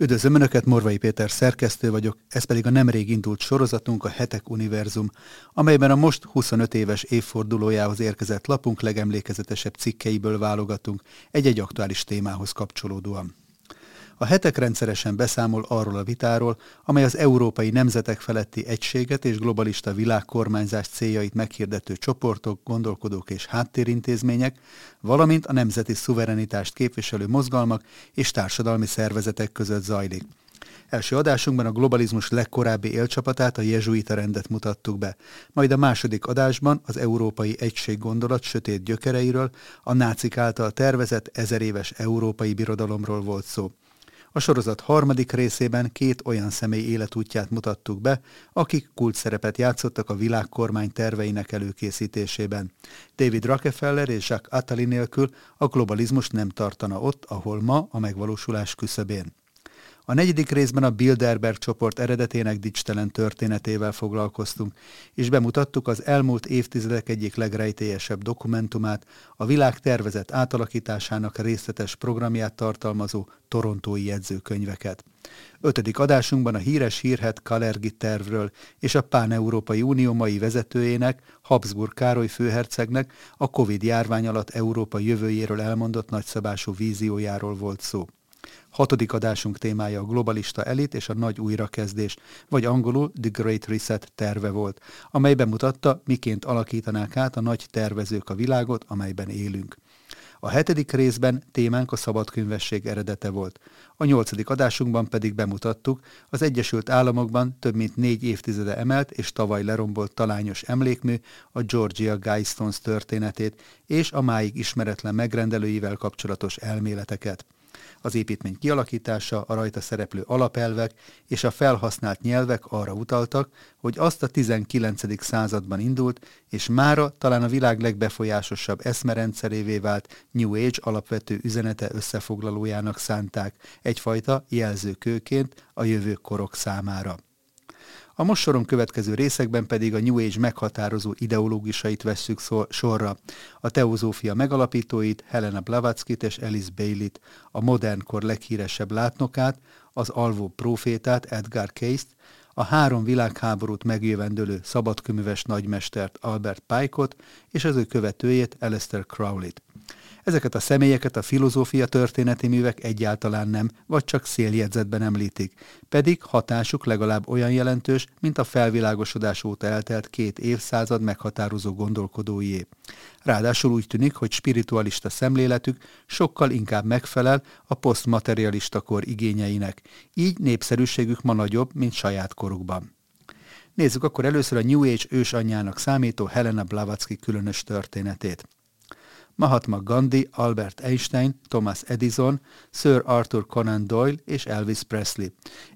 Üdvözlöm Önöket, Morvai Péter szerkesztő vagyok, ez pedig a nemrég indult sorozatunk a Hetek Univerzum, amelyben a most 25 éves évfordulójához érkezett lapunk legemlékezetesebb cikkeiből válogatunk egy-egy aktuális témához kapcsolódóan. A hetek rendszeresen beszámol arról a vitáról, amely az európai nemzetek feletti egységet és globalista világkormányzás céljait meghirdető csoportok, gondolkodók és háttérintézmények, valamint a nemzeti szuverenitást képviselő mozgalmak és társadalmi szervezetek között zajlik. Első adásunkban a globalizmus legkorábbi élcsapatát, a jezsuita rendet mutattuk be. Majd a második adásban az európai egység gondolat sötét gyökereiről, a nácik által tervezett ezeréves európai birodalomról volt szó. A sorozat harmadik részében két olyan személy életútját mutattuk be, akik kult szerepet játszottak a világkormány terveinek előkészítésében. David Rockefeller és Jacques Attali nélkül a globalizmus nem tartana ott, ahol ma a megvalósulás küszöbén. A negyedik részben a Bilderberg csoport eredetének dicstelen történetével foglalkoztunk, és bemutattuk az elmúlt évtizedek egyik legrejtélyesebb dokumentumát, a világ tervezett átalakításának részletes programját tartalmazó torontói jegyzőkönyveket. Ötödik adásunkban a híres hírhet Kalergi tervről és a Pán-Európai Unió mai vezetőjének, Habsburg Károly főhercegnek a Covid járvány alatt Európa jövőjéről elmondott nagyszabású víziójáról volt szó. Hatodik adásunk témája a globalista elit és a nagy újrakezdés, vagy angolul The Great Reset terve volt, amely bemutatta, miként alakítanák át a nagy tervezők a világot, amelyben élünk. A hetedik részben témánk a szabadkönyvesség eredete volt. A nyolcadik adásunkban pedig bemutattuk az Egyesült Államokban több mint négy évtizede emelt és tavaly lerombolt talányos emlékmű, a Georgia Guidestones történetét és a máig ismeretlen megrendelőivel kapcsolatos elméleteket az építmény kialakítása, a rajta szereplő alapelvek és a felhasznált nyelvek arra utaltak, hogy azt a 19. században indult, és mára talán a világ legbefolyásosabb eszmerendszerévé vált New Age alapvető üzenete összefoglalójának szánták, egyfajta jelzőkőként a jövő korok számára. A most következő részekben pedig a New Age meghatározó ideológusait vesszük sorra. A teozófia megalapítóit, Helena Blavatsky-t és Alice Bailey-t, a modern kor leghíresebb látnokát, az alvó profétát, Edgar Cayce-t, a három világháborút megjövendölő szabadköműves nagymestert Albert Pike-ot és az ő követőjét Aleister Crowley-t. Ezeket a személyeket a filozófia történeti művek egyáltalán nem, vagy csak széljegyzetben említik, pedig hatásuk legalább olyan jelentős, mint a felvilágosodás óta eltelt két évszázad meghatározó gondolkodóié. Ráadásul úgy tűnik, hogy spiritualista szemléletük sokkal inkább megfelel a posztmaterialista kor igényeinek, így népszerűségük ma nagyobb, mint saját korukban. Nézzük akkor először a New Age ősanyjának számító Helena Blavatsky különös történetét. Mahatma Gandhi, Albert Einstein, Thomas Edison, Sir Arthur Conan Doyle és Elvis Presley.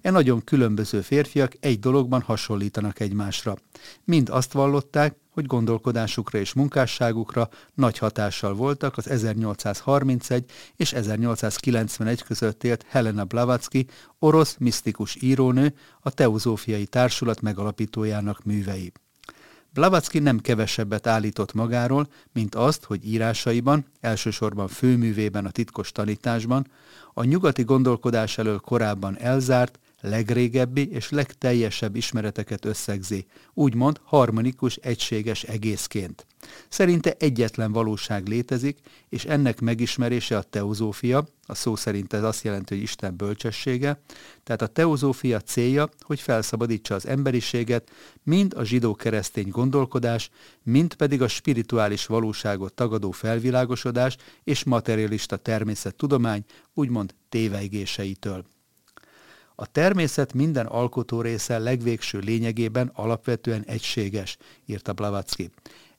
E nagyon különböző férfiak egy dologban hasonlítanak egymásra. Mind azt vallották, hogy gondolkodásukra és munkásságukra nagy hatással voltak az 1831 és 1891 között élt Helena Blavatsky, orosz misztikus írónő, a Teozófiai Társulat megalapítójának művei. Blavatsky nem kevesebbet állított magáról, mint azt, hogy írásaiban, elsősorban főművében a titkos tanításban, a nyugati gondolkodás elől korábban elzárt, legrégebbi és legteljesebb ismereteket összegzi, úgymond harmonikus, egységes egészként. Szerinte egyetlen valóság létezik, és ennek megismerése a teozófia, a szó szerint ez azt jelenti, hogy Isten bölcsessége, tehát a teozófia célja, hogy felszabadítsa az emberiséget, mind a zsidó-keresztény gondolkodás, mind pedig a spirituális valóságot tagadó felvilágosodás és materialista természettudomány, úgymond téveigéseitől. A természet minden alkotó része legvégső lényegében alapvetően egységes, írta Blavatsky.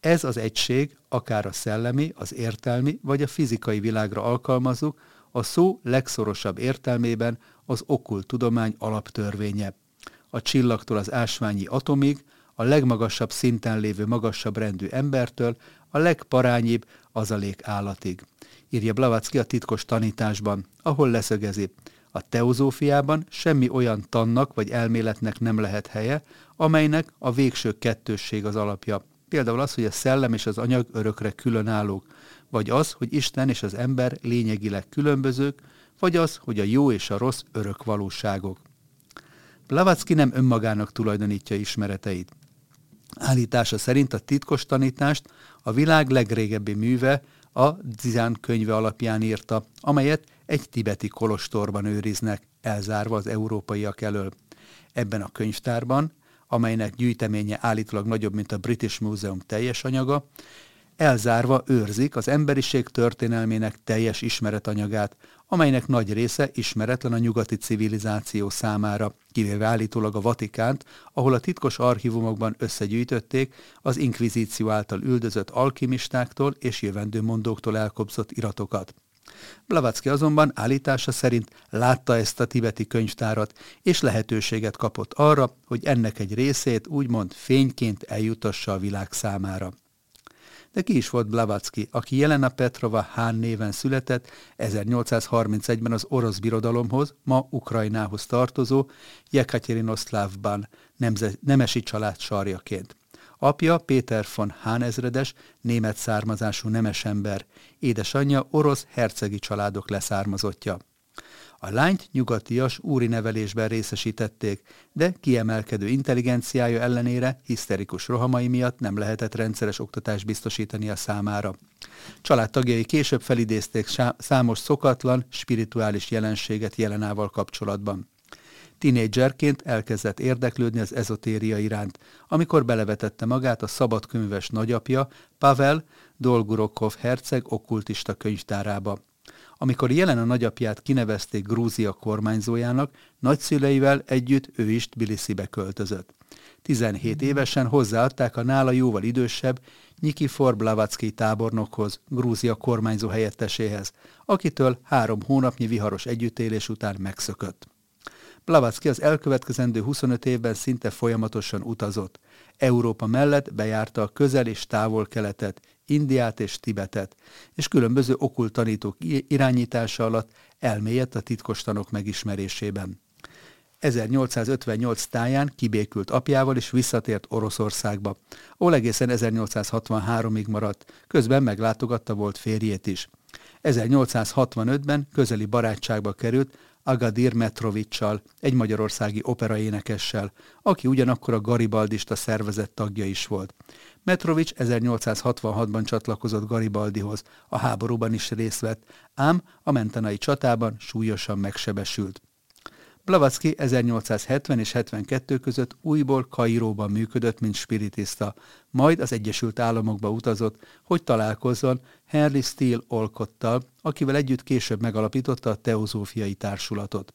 Ez az egység akár a szellemi, az értelmi vagy a fizikai világra alkalmazzuk, a szó legszorosabb értelmében az okkult tudomány alaptörvénye. A csillagtól az ásványi atomig, a legmagasabb szinten lévő magasabb rendű embertől, a legparányibb azalék állatig. Írja Blavatsky a titkos tanításban, ahol leszögezi. A teozófiában semmi olyan tannak vagy elméletnek nem lehet helye, amelynek a végső kettősség az alapja. Például az, hogy a szellem és az anyag örökre különállók, vagy az, hogy Isten és az ember lényegileg különbözők, vagy az, hogy a jó és a rossz örök valóságok. Blavatsky nem önmagának tulajdonítja ismereteit. Állítása szerint a titkos tanítást a világ legrégebbi műve, a Dzizán könyve alapján írta, amelyet egy tibeti kolostorban őriznek, elzárva az európaiak elől. Ebben a könyvtárban, amelynek gyűjteménye állítólag nagyobb, mint a British Museum teljes anyaga, elzárva őrzik az emberiség történelmének teljes ismeretanyagát, amelynek nagy része ismeretlen a nyugati civilizáció számára, kivéve állítólag a Vatikánt, ahol a titkos archívumokban összegyűjtötték az inkvizíció által üldözött alkimistáktól és jövendő mondóktól elkobzott iratokat. Blavatsky azonban állítása szerint látta ezt a tibeti könyvtárat, és lehetőséget kapott arra, hogy ennek egy részét úgymond fényként eljutassa a világ számára. De ki is volt Blavatsky, aki Jelena Petrova Hán néven született 1831-ben az orosz birodalomhoz, ma Ukrajnához tartozó Jekaterinoszlávban nemesi család sarjaként. Apja Péter von Hán ezredes, német származású nemesember, édesanyja orosz hercegi családok leszármazottja. A lányt nyugatias úri nevelésben részesítették, de kiemelkedő intelligenciája ellenére hiszterikus rohamai miatt nem lehetett rendszeres oktatást biztosítani a számára. Családtagjai később felidézték számos szokatlan, spirituális jelenséget jelenával kapcsolatban. Tinédzserként elkezdett érdeklődni az ezotéria iránt, amikor belevetette magát a szabadkönyves nagyapja, Pavel Dolgurokov herceg okkultista könyvtárába. Amikor jelen a nagyapját kinevezték Grúzia kormányzójának, nagyszüleivel együtt ő is Tbilisibe költözött. 17 évesen hozzáadták a nála jóval idősebb Nyikifor Blavatsky tábornokhoz, Grúzia kormányzó helyetteséhez, akitől három hónapnyi viharos együttélés után megszökött. Blavatsky az elkövetkezendő 25 évben szinte folyamatosan utazott. Európa mellett bejárta a közel és távol keletet, Indiát és Tibetet, és különböző okult tanítók irányítása alatt elmélyedt a titkos tanok megismerésében. 1858 táján kibékült apjával és visszatért Oroszországba, ahol egészen 1863-ig maradt, közben meglátogatta volt férjét is. 1865-ben közeli barátságba került Agadir Metrovicsal, egy magyarországi operaénekessel, aki ugyanakkor a garibaldista szervezet tagja is volt. Metrovics 1866-ban csatlakozott Garibaldihoz, a háborúban is részt vett, ám a mentenai csatában súlyosan megsebesült. Blavatsky 1870 és 72 között újból Kairóban működött, mint spiritista, majd az Egyesült Államokba utazott, hogy találkozzon Henry Steele Olcottal, akivel együtt később megalapította a Teozófiai Társulatot.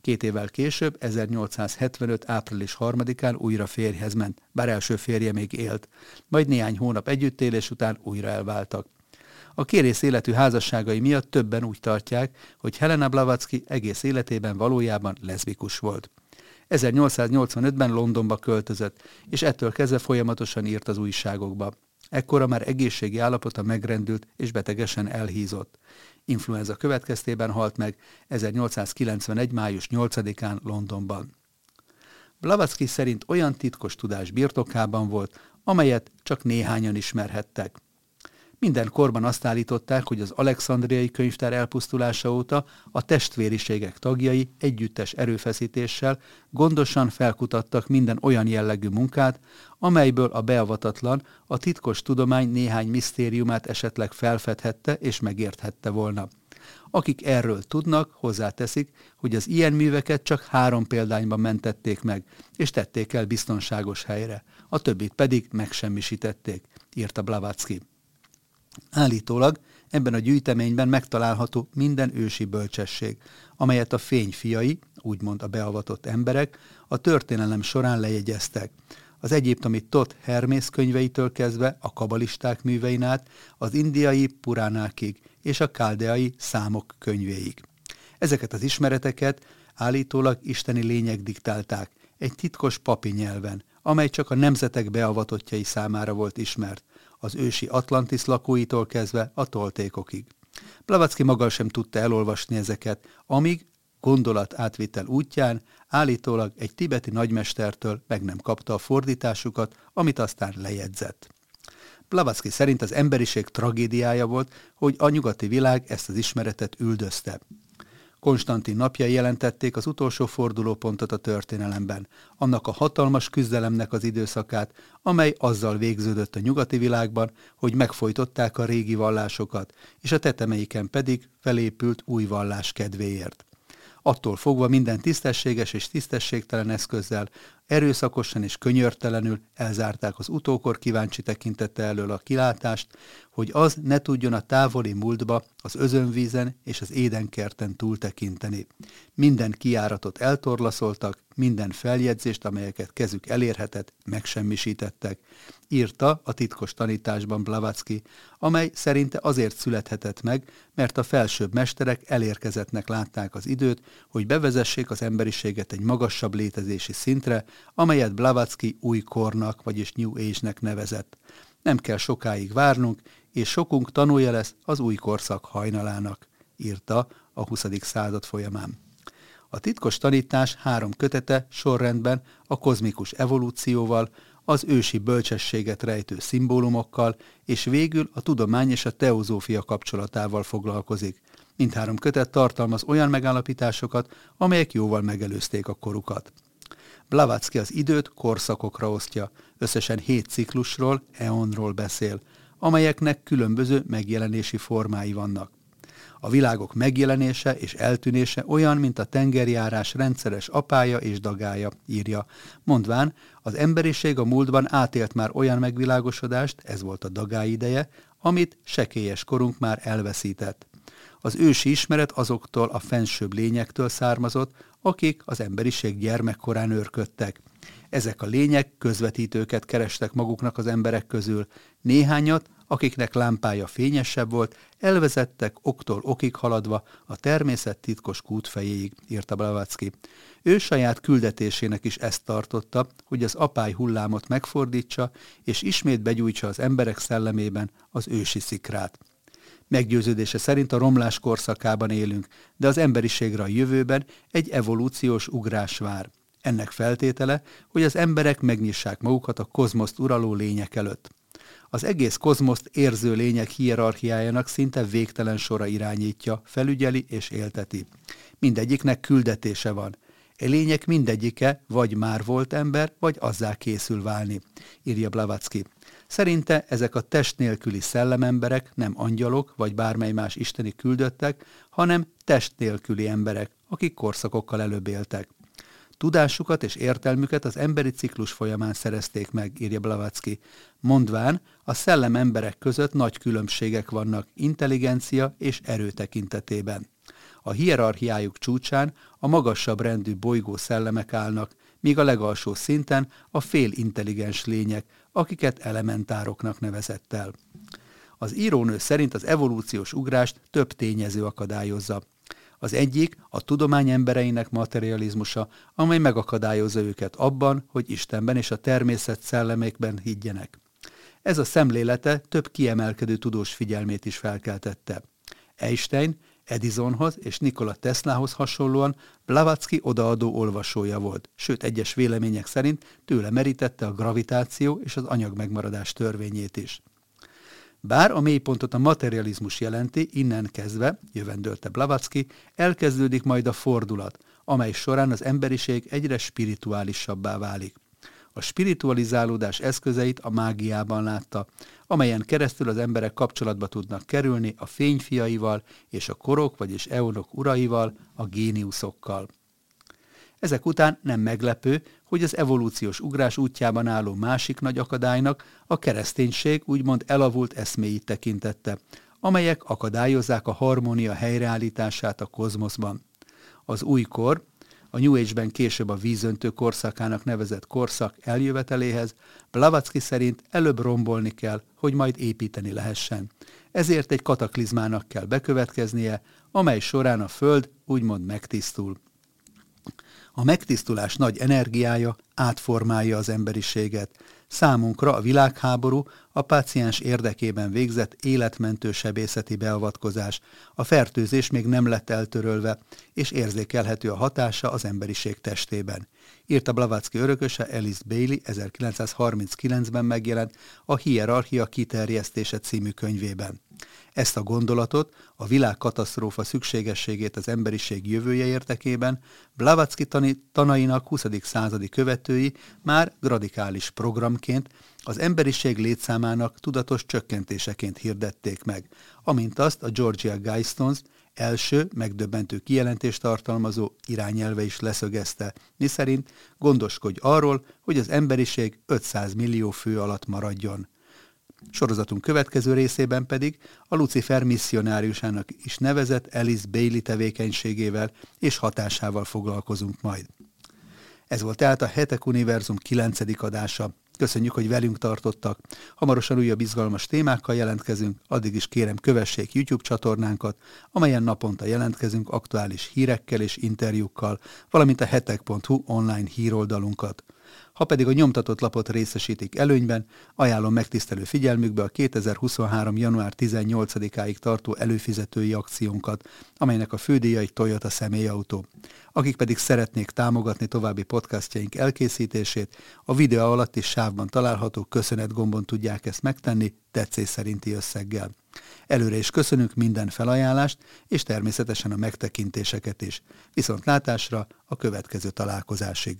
Két évvel később, 1875. április 3-án újra férjhez ment, bár első férje még élt, majd néhány hónap együttélés után újra elváltak. A kérész életű házasságai miatt többen úgy tartják, hogy Helena Blavatsky egész életében valójában leszbikus volt. 1885-ben Londonba költözött, és ettől kezdve folyamatosan írt az újságokba. Ekkora már egészségi állapota megrendült és betegesen elhízott. Influenza következtében halt meg 1891. május 8-án Londonban. Blavatsky szerint olyan titkos tudás birtokában volt, amelyet csak néhányan ismerhettek. Minden korban azt állították, hogy az alexandriai könyvtár elpusztulása óta a testvériségek tagjai együttes erőfeszítéssel gondosan felkutattak minden olyan jellegű munkát, amelyből a beavatatlan a titkos tudomány néhány misztériumát esetleg felfedhette és megérthette volna. Akik erről tudnak, hozzáteszik, hogy az ilyen műveket csak három példányban mentették meg, és tették el biztonságos helyre, a többit pedig megsemmisítették, írta Blavatsky. Állítólag ebben a gyűjteményben megtalálható minden ősi bölcsesség, amelyet a fényfiai, úgymond a beavatott emberek, a történelem során lejegyeztek. Az egyiptomi Tot Hermész könyveitől kezdve a kabalisták művein át, az indiai puránákig és a káldeai számok könyvéig. Ezeket az ismereteket állítólag isteni lények diktálták, egy titkos papi nyelven, amely csak a nemzetek beavatottjai számára volt ismert az ősi Atlantis lakóitól kezdve a toltékokig. Blavatsky maga sem tudta elolvasni ezeket, amíg gondolat átvitel útján állítólag egy tibeti nagymestertől meg nem kapta a fordításukat, amit aztán lejegyzett. Blavatsky szerint az emberiség tragédiája volt, hogy a nyugati világ ezt az ismeretet üldözte. Konstantin napjai jelentették az utolsó fordulópontot a történelemben, annak a hatalmas küzdelemnek az időszakát, amely azzal végződött a nyugati világban, hogy megfojtották a régi vallásokat, és a tetemeiken pedig felépült új vallás kedvéért. Attól fogva minden tisztességes és tisztességtelen eszközzel, erőszakosan és könyörtelenül elzárták az utókor kíváncsi tekintette elől a kilátást, hogy az ne tudjon a távoli múltba, az özönvízen és az édenkerten túltekinteni. Minden kiáratot eltorlaszoltak, minden feljegyzést, amelyeket kezük elérhetett, megsemmisítettek. Írta a titkos tanításban Blavatsky, amely szerinte azért születhetett meg, mert a felsőbb mesterek elérkezettnek látták az időt, hogy bevezessék az emberiséget egy magasabb létezési szintre, amelyet Blavatsky új kornak, vagyis New Age-nek nevezett. Nem kell sokáig várnunk, és sokunk tanulja lesz az új korszak hajnalának, írta a 20. század folyamán. A titkos tanítás három kötete sorrendben a kozmikus evolúcióval, az ősi bölcsességet rejtő szimbólumokkal, és végül a tudomány és a teozófia kapcsolatával foglalkozik. Mindhárom kötet tartalmaz olyan megállapításokat, amelyek jóval megelőzték a korukat. Blavatsky az időt korszakokra osztja, összesen hét ciklusról, eonról beszél, amelyeknek különböző megjelenési formái vannak. A világok megjelenése és eltűnése olyan, mint a tengerjárás rendszeres apája és dagája, írja, mondván, az emberiség a múltban átélt már olyan megvilágosodást, ez volt a dagái ideje, amit sekélyes korunk már elveszített. Az ősi ismeret azoktól a fensőbb lényektől származott, akik az emberiség gyermekkorán őrködtek. Ezek a lények közvetítőket kerestek maguknak az emberek közül. Néhányat, akiknek lámpája fényesebb volt, elvezettek októl okig haladva a természet titkos kútfejéig, írta Blavatsky. Ő saját küldetésének is ezt tartotta, hogy az apály hullámot megfordítsa, és ismét begyújtsa az emberek szellemében az ősi szikrát. Meggyőződése szerint a romlás korszakában élünk, de az emberiségre a jövőben egy evolúciós ugrás vár. Ennek feltétele, hogy az emberek megnyissák magukat a kozmoszt uraló lények előtt. Az egész kozmoszt érző lények hierarchiájának szinte végtelen sora irányítja, felügyeli és élteti. Mindegyiknek küldetése van. E lények mindegyike vagy már volt ember, vagy azzá készül válni, írja Blavatsky. Szerinte ezek a test nélküli szellememberek nem angyalok vagy bármely más isteni küldöttek, hanem test nélküli emberek, akik korszakokkal előbb éltek. Tudásukat és értelmüket az emberi ciklus folyamán szerezték meg, írja Blavatsky, mondván, a szellem emberek között nagy különbségek vannak intelligencia és erő tekintetében. A hierarchiájuk csúcsán a magasabb rendű bolygó szellemek állnak, míg a legalsó szinten a fél intelligens lények, akiket elementároknak nevezett el. Az írónő szerint az evolúciós ugrást több tényező akadályozza. Az egyik a tudomány embereinek materializmusa, amely megakadályozza őket abban, hogy Istenben és a természet szellemekben higgyenek. Ez a szemlélete több kiemelkedő tudós figyelmét is felkeltette. Einstein Edisonhoz és Nikola Teslahoz hasonlóan Blavatsky odaadó olvasója volt, sőt egyes vélemények szerint tőle merítette a gravitáció és az anyag megmaradás törvényét is. Bár a mélypontot a materializmus jelenti, innen kezdve, jövendőlte Blavatsky, elkezdődik majd a fordulat, amely során az emberiség egyre spirituálisabbá válik. A spiritualizálódás eszközeit a mágiában látta, amelyen keresztül az emberek kapcsolatba tudnak kerülni a fényfiaival és a korok, vagyis eonok uraival, a géniuszokkal. Ezek után nem meglepő, hogy az evolúciós ugrás útjában álló másik nagy akadálynak a kereszténység úgymond elavult eszméit tekintette, amelyek akadályozzák a harmónia helyreállítását a kozmoszban. Az újkor, a New Age-ben később a vízöntő korszakának nevezett korszak eljöveteléhez, Blavatsky szerint előbb rombolni kell, hogy majd építeni lehessen. Ezért egy kataklizmának kell bekövetkeznie, amely során a Föld úgymond megtisztul. A megtisztulás nagy energiája átformálja az emberiséget. Számunkra a világháború a páciens érdekében végzett életmentő sebészeti beavatkozás. A fertőzés még nem lett eltörölve, és érzékelhető a hatása az emberiség testében. Írta Blavatsky örököse Alice Bailey 1939-ben megjelent a Hierarchia kiterjesztése című könyvében. Ezt a gondolatot, a világ katasztrófa szükségességét az emberiség jövője érdekében Blavatsky tanainak 20. századi követői már radikális programként az emberiség létszámának tudatos csökkentéseként hirdették meg, amint azt a Georgia Guidestones első, megdöbbentő kijelentést tartalmazó irányelve is leszögezte, miszerint gondoskodj arról, hogy az emberiség 500 millió fő alatt maradjon. Sorozatunk következő részében pedig a Lucifer misszionáriusának is nevezett Alice Bailey tevékenységével és hatásával foglalkozunk majd. Ez volt tehát a Hetek Univerzum 9. adása. Köszönjük, hogy velünk tartottak. Hamarosan újabb izgalmas témákkal jelentkezünk, addig is kérem kövessék YouTube csatornánkat, amelyen naponta jelentkezünk aktuális hírekkel és interjúkkal, valamint a hetek.hu online híroldalunkat. Ha pedig a nyomtatott lapot részesítik előnyben, ajánlom megtisztelő figyelmükbe a 2023. január 18-áig tartó előfizetői akciónkat, amelynek a fődíja egy Toyota személyautó. Akik pedig szeretnék támogatni további podcastjaink elkészítését, a videó alatti sávban található köszönet gombon tudják ezt megtenni tetszés szerinti összeggel. Előre is köszönünk minden felajánlást, és természetesen a megtekintéseket is. Viszont látásra a következő találkozásig.